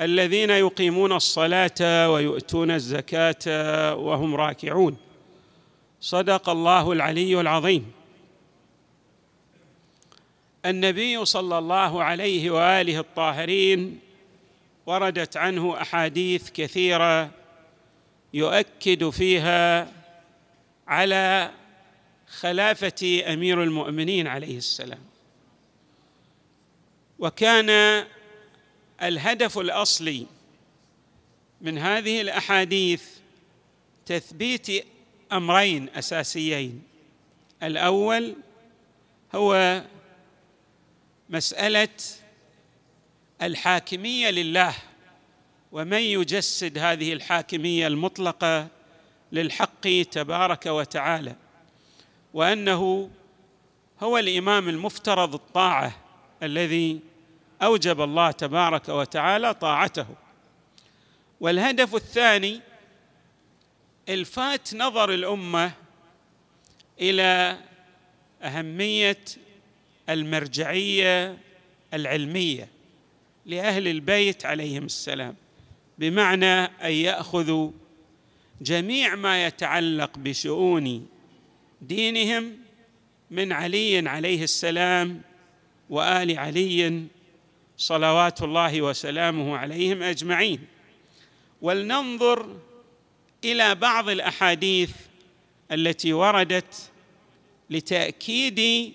الذين يقيمون الصلاة ويؤتون الزكاة وهم راكعون. صدق الله العلي العظيم. النبي صلى الله عليه وآله الطاهرين وردت عنه أحاديث كثيرة يؤكد فيها على خلافة أمير المؤمنين عليه السلام. وكان الهدف الأصلي من هذه الأحاديث تثبيت أمرين أساسيين. الأول هو مسألة الحاكمية لله ومن يجسد هذه الحاكمية المطلقة للحق تبارك وتعالى وأنه هو الإمام المفترض الطاعة الذي أوجب الله تبارك وتعالى طاعته. والهدف الثاني إلفات نظر الأمة إلى أهمية المرجعية العلمية لأهل البيت عليهم السلام بمعنى أن يأخذوا جميع ما يتعلق بشؤون دينهم من علي عليه السلام وآل علي صلوات الله وسلامه عليهم أجمعين. ولننظر إلى بعض الأحاديث التي وردت لتأكيد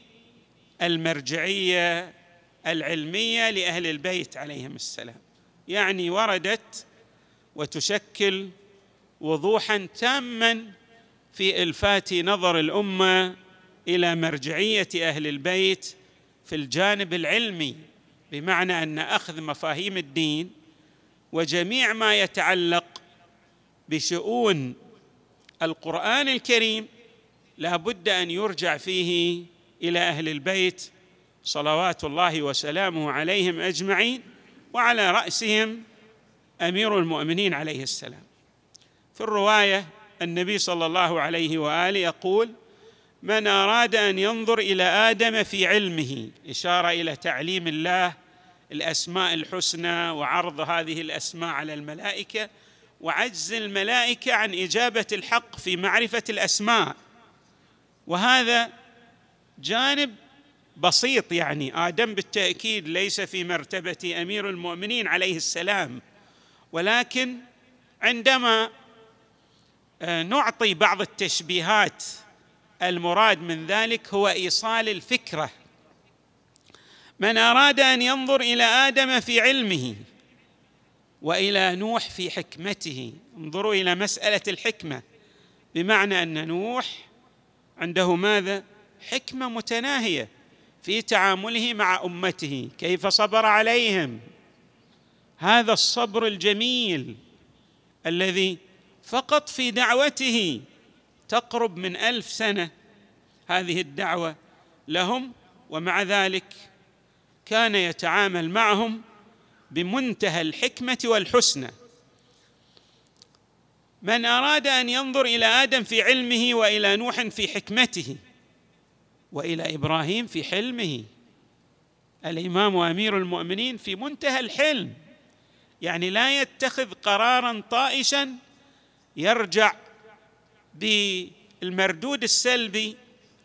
المرجعية العلمية لأهل البيت عليهم السلام. يعني وردت وتشكل وضوحا تاما في إلفات نظر الأمة إلى مرجعية أهل البيت في الجانب العلمي. بمعنى أن أخذ مفاهيم الدين وجميع ما يتعلق بشؤون القرآن الكريم لا بد أن يرجع فيه إلى أهل البيت صلوات الله وسلامه عليهم أجمعين وعلى رأسهم أمير المؤمنين عليه السلام. في الرواية النبي صلى الله عليه وآله يقول من أراد أن ينظر إلى آدم في علمه إشارة إلى تعليم الله الأسماء الحسنى وعرض هذه الأسماء على الملائكة وعجز الملائكة عن إجابة الحق في معرفة الأسماء. وهذا جانب بسيط يعني آدم بالتأكيد ليس في مرتبة أمير المؤمنين عليه السلام ولكن عندما آه، نعطي بعض التشبيهات المراد من ذلك هو إيصال الفكرة. من أراد أن ينظر إلى آدم في علمه وإلى نوح في حكمته. انظروا إلى مسألة الحكمة بمعنى أن نوح عنده ماذا؟ حكمة متناهية في تعامله مع أمته كيف صبر عليهم. هذا الصبر الجميل الذي فقط في دعوته تقرب من ألف سنة هذه الدعوة لهم ومع ذلك كان يتعامل معهم بمنتهى الحكمة والحسنى. من أراد أن ينظر إلى آدم في علمه وإلى نوح في حكمته وإلى إبراهيم في حلمه. الإمام وأمير المؤمنين في منتهى الحلم يعني لا يتخذ قرارا طائشا يرجع بالمردود السلبي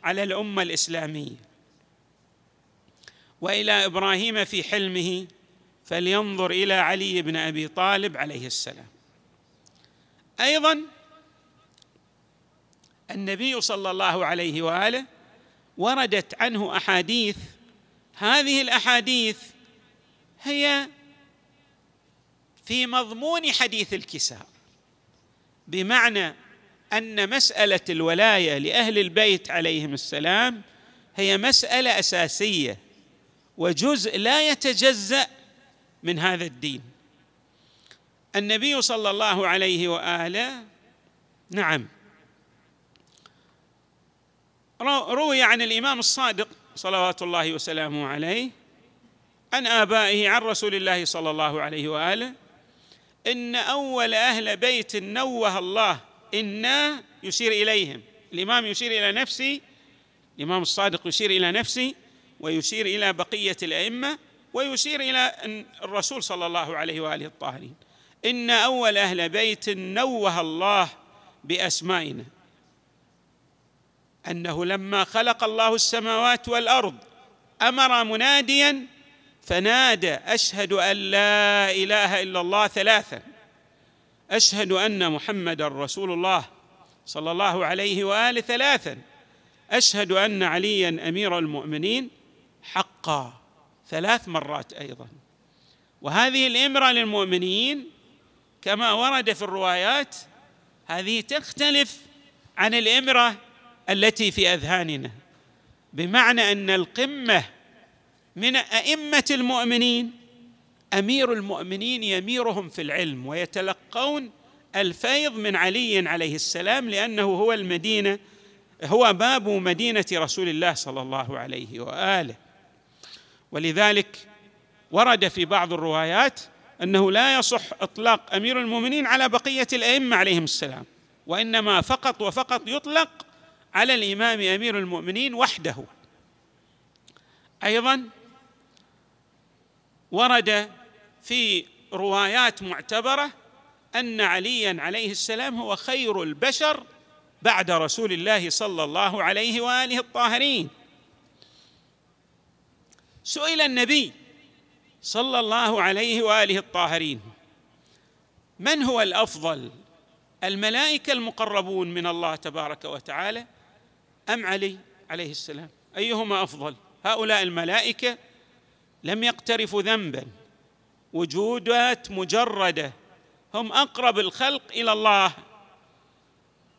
على الأمة الإسلامية. وإلى إبراهيم في حلمه فلينظر إلى علي بن أبي طالب عليه السلام. أيضا النبي صلى الله عليه وآله وردت عنه أحاديث هذه الأحاديث هي في مضمون حديث الكساء بمعنى أن مسألة الولاية لأهل البيت عليهم السلام هي مسألة أساسية وجزء لا يتجزأ من هذا الدين. النبي صلى الله عليه وآله نعم. روي عن الإمام الصادق صلوات الله وسلامه عليه عن آبائه عن رسول الله صلى الله عليه وآله إن أول أهل بيت نوه الله أنا يشير إليهم. الإمام يشير إلى نفسه الإمام الصادق يشير إلى نفسه ويشير إلى بقية الأئمة ويشير إلى الرسول صلى الله عليه وآله الطاهرين. إن أول أهل بيت نوه الله بأسمائنا. أنه لما خلق الله السماوات والأرض أمر مناديا فنادى أشهد أن لا إله إلا الله ثلاثا. أشهد أن محمدا رسول الله صلى الله عليه وآله ثلاثا. أشهد أن عليا أمير المؤمنين. حقا ثلاث مرات أيضا. وهذه الامره للمؤمنين كما ورد في الروايات هذه تختلف عن الامره التي في أذهاننا بمعنى أن القمة من أئمة المؤمنين أمير المؤمنين يميرهم في العلم ويتلقون الفيض من علي عليه السلام لأنه هو المدينة هو باب مدينة رسول الله صلى الله عليه وآله. ولذلك ورد في بعض الروايات أنه لا يصح إطلاق أمير المؤمنين على بقية الأئمة عليهم السلام وإنما فقط وفقط يطلق على الإمام أمير المؤمنين وحده. أيضا ورد في روايات معتبرة أن عليا عليه السلام هو خير البشر بعد رسول الله صلى الله عليه وآله الطاهرين. سئل النبي صلى الله عليه وآله الطاهرين من هو الأفضل؟ الملائكة المقربون من الله تبارك وتعالى أم علي عليه السلام؟ أيهما أفضل؟ هؤلاء الملائكة لم يقترفوا ذنبا وجودات مجردة هم أقرب الخلق إلى الله.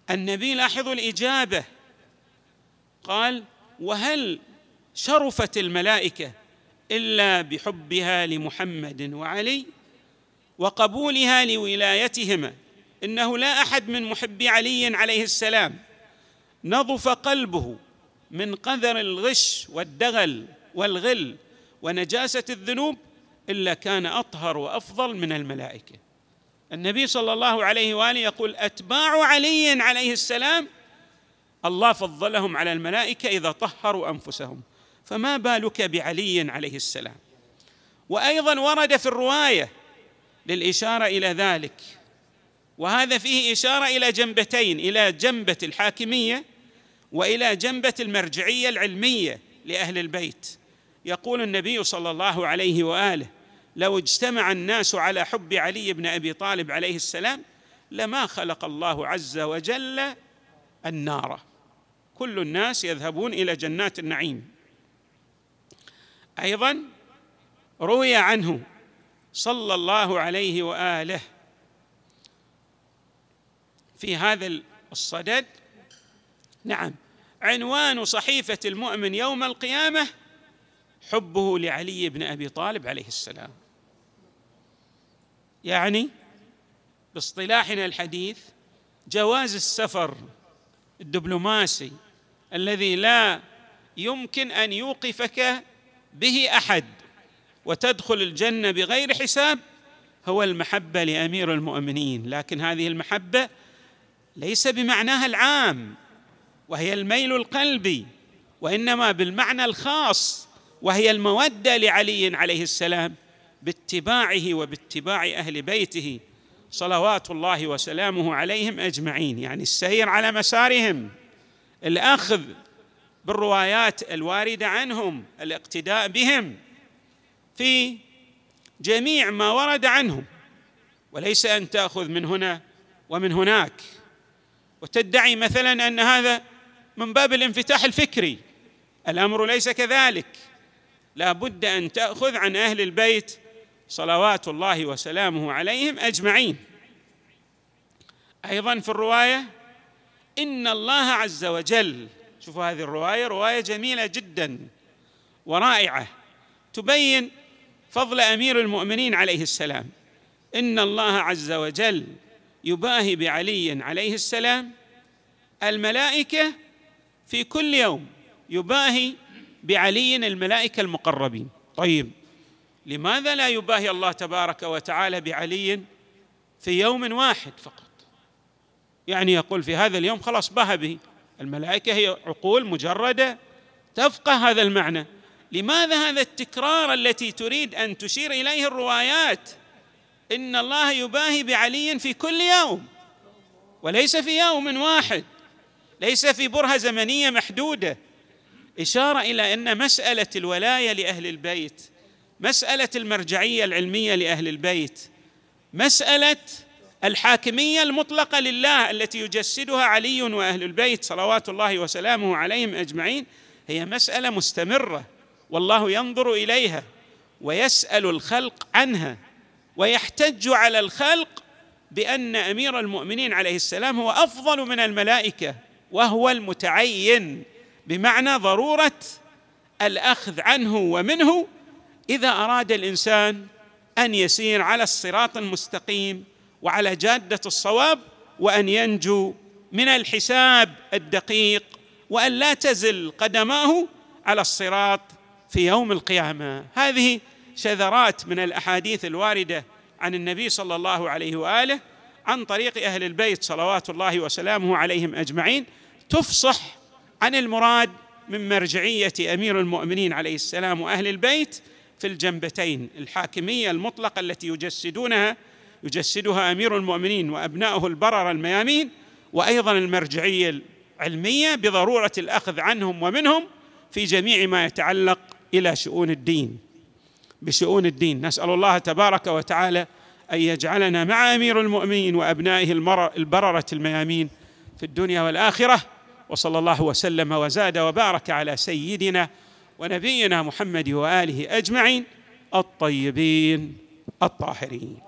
النبي لاحظوا الإجابة قال وهل شرفت الملائكة إلا بحبها لمحمد وعلي وقبولها لولايتهما. إنه لا أحد من محبي علي عليه السلام. نظف قلبه من قذر الغش والدغل والغل ونجاسة الذنوب إلا كان أطهر وأفضل من الملائكة. النبي صلى الله عليه وآله يقول أتباع علي عليه السلام. الله فضلهم على الملائكة إذا طهروا أنفسهم. فما بالك بعلي عليه السلام؟ وأيضا ورد في الرواية للإشارة إلى ذلك. وهذا فيه إشارة إلى جنبتين إلى جنبة الحاكمية وإلى جنبة المرجعية العلمية لأهل البيت. يقول النبي صلى الله عليه وآله لو اجتمع الناس على حب علي بن أبي طالب عليه السلام لما خلق الله عز وجل النار. كل الناس يذهبون إلى جنات النعيم. أيضا روي عنه صلى الله عليه وآله في هذا الصدد. نعم عنوان صحيفة المؤمن يوم القيامة حبه لعلي بن أبي طالب عليه السلام. يعني باصطلاحنا الحديث جواز السفر الدبلوماسي الذي لا يمكن أن يوقفك به أحد وتدخل الجنة بغير حساب هو المحبة لأمير المؤمنين لكن هذه المحبة ليس بمعناها العام وهي الميل القلبي وإنما بالمعنى الخاص وهي المودة لعلي عليه السلام باتباعه وباتباع أهل بيته صلوات الله وسلامه عليهم أجمعين يعني السير على مسارهم الأخذ بالروايات الواردة عنهم الاقتداء بهم في جميع ما ورد عنهم. وليس أن تأخذ من هنا ومن هناك. وتدعي مثلا أن هذا من باب الانفتاح الفكري. الأمر ليس كذلك. لا بد أن تأخذ عن أهل البيت صلوات الله وسلامه عليهم أجمعين. أيضا في الرواية إن الله عز وجل شوفوا هذه الرواية رواية جميلة جدا ورائعة. تبين فضل أمير المؤمنين عليه السلام. إن الله عز وجل يباهي بعلي عليه السلام الملائكة في كل يوم يباهي بعلي الملائكة المقربين. طيب لماذا لا يباهي الله تبارك وتعالى بعلي في يوم واحد فقط؟ يعني يقول في هذا اليوم خلاص باهى به. الملائكة هي عقول مجردة تفقه هذا المعنى. لماذا هذا التكرار التي تريد أن تشير إليه الروايات؟ إن الله يباهي بعلي في كل يوم وليس في يوم واحد ليس في برهة زمنية محدودة. إشارة إلى أن مسألة الولاية لأهل البيت مسألة المرجعية العلمية لأهل البيت مسألة الحاكمية المطلقة لله التي يجسدها علي وأهل البيت صلوات الله وسلامه عليهم أجمعين هي مسألة مستمرة والله ينظر إليها ويسأل الخلق عنها ويحتج على الخلق بأن أمير المؤمنين عليه السلام هو أفضل من الملائكة وهو المتعين بمعنى ضرورة الأخذ عنه ومنه إذا أراد الإنسان أن يسير على الصراط المستقيم وعلى جادة الصواب وأن ينجو من الحساب الدقيق وأن لا تزل قدماه على الصراط في يوم القيامة. هذه شذرات من الأحاديث الواردة عن النبي صلى الله عليه وآله عن طريق أهل البيت صلوات الله وسلامه عليهم أجمعين تفصح عن المراد من مرجعية أمير المؤمنين عليه السلام وأهل البيت في الجنبتين الحاكمية المطلقة التي يجسدونها يجسدها أمير المؤمنين وابناؤه البرر الميامين وأيضا المرجعية العلمية بضرورة الأخذ عنهم ومنهم في جميع ما يتعلق إلى شؤون الدين. بشؤون الدين. نسأل الله تبارك وتعالى أن يجعلنا مع أمير المؤمنين وأبنائه البررة الميامين في الدنيا والآخرة. وصلى الله وسلم وزاد وبارك على سيدنا ونبينا محمد وآله أجمعين الطيبين الطاهرين.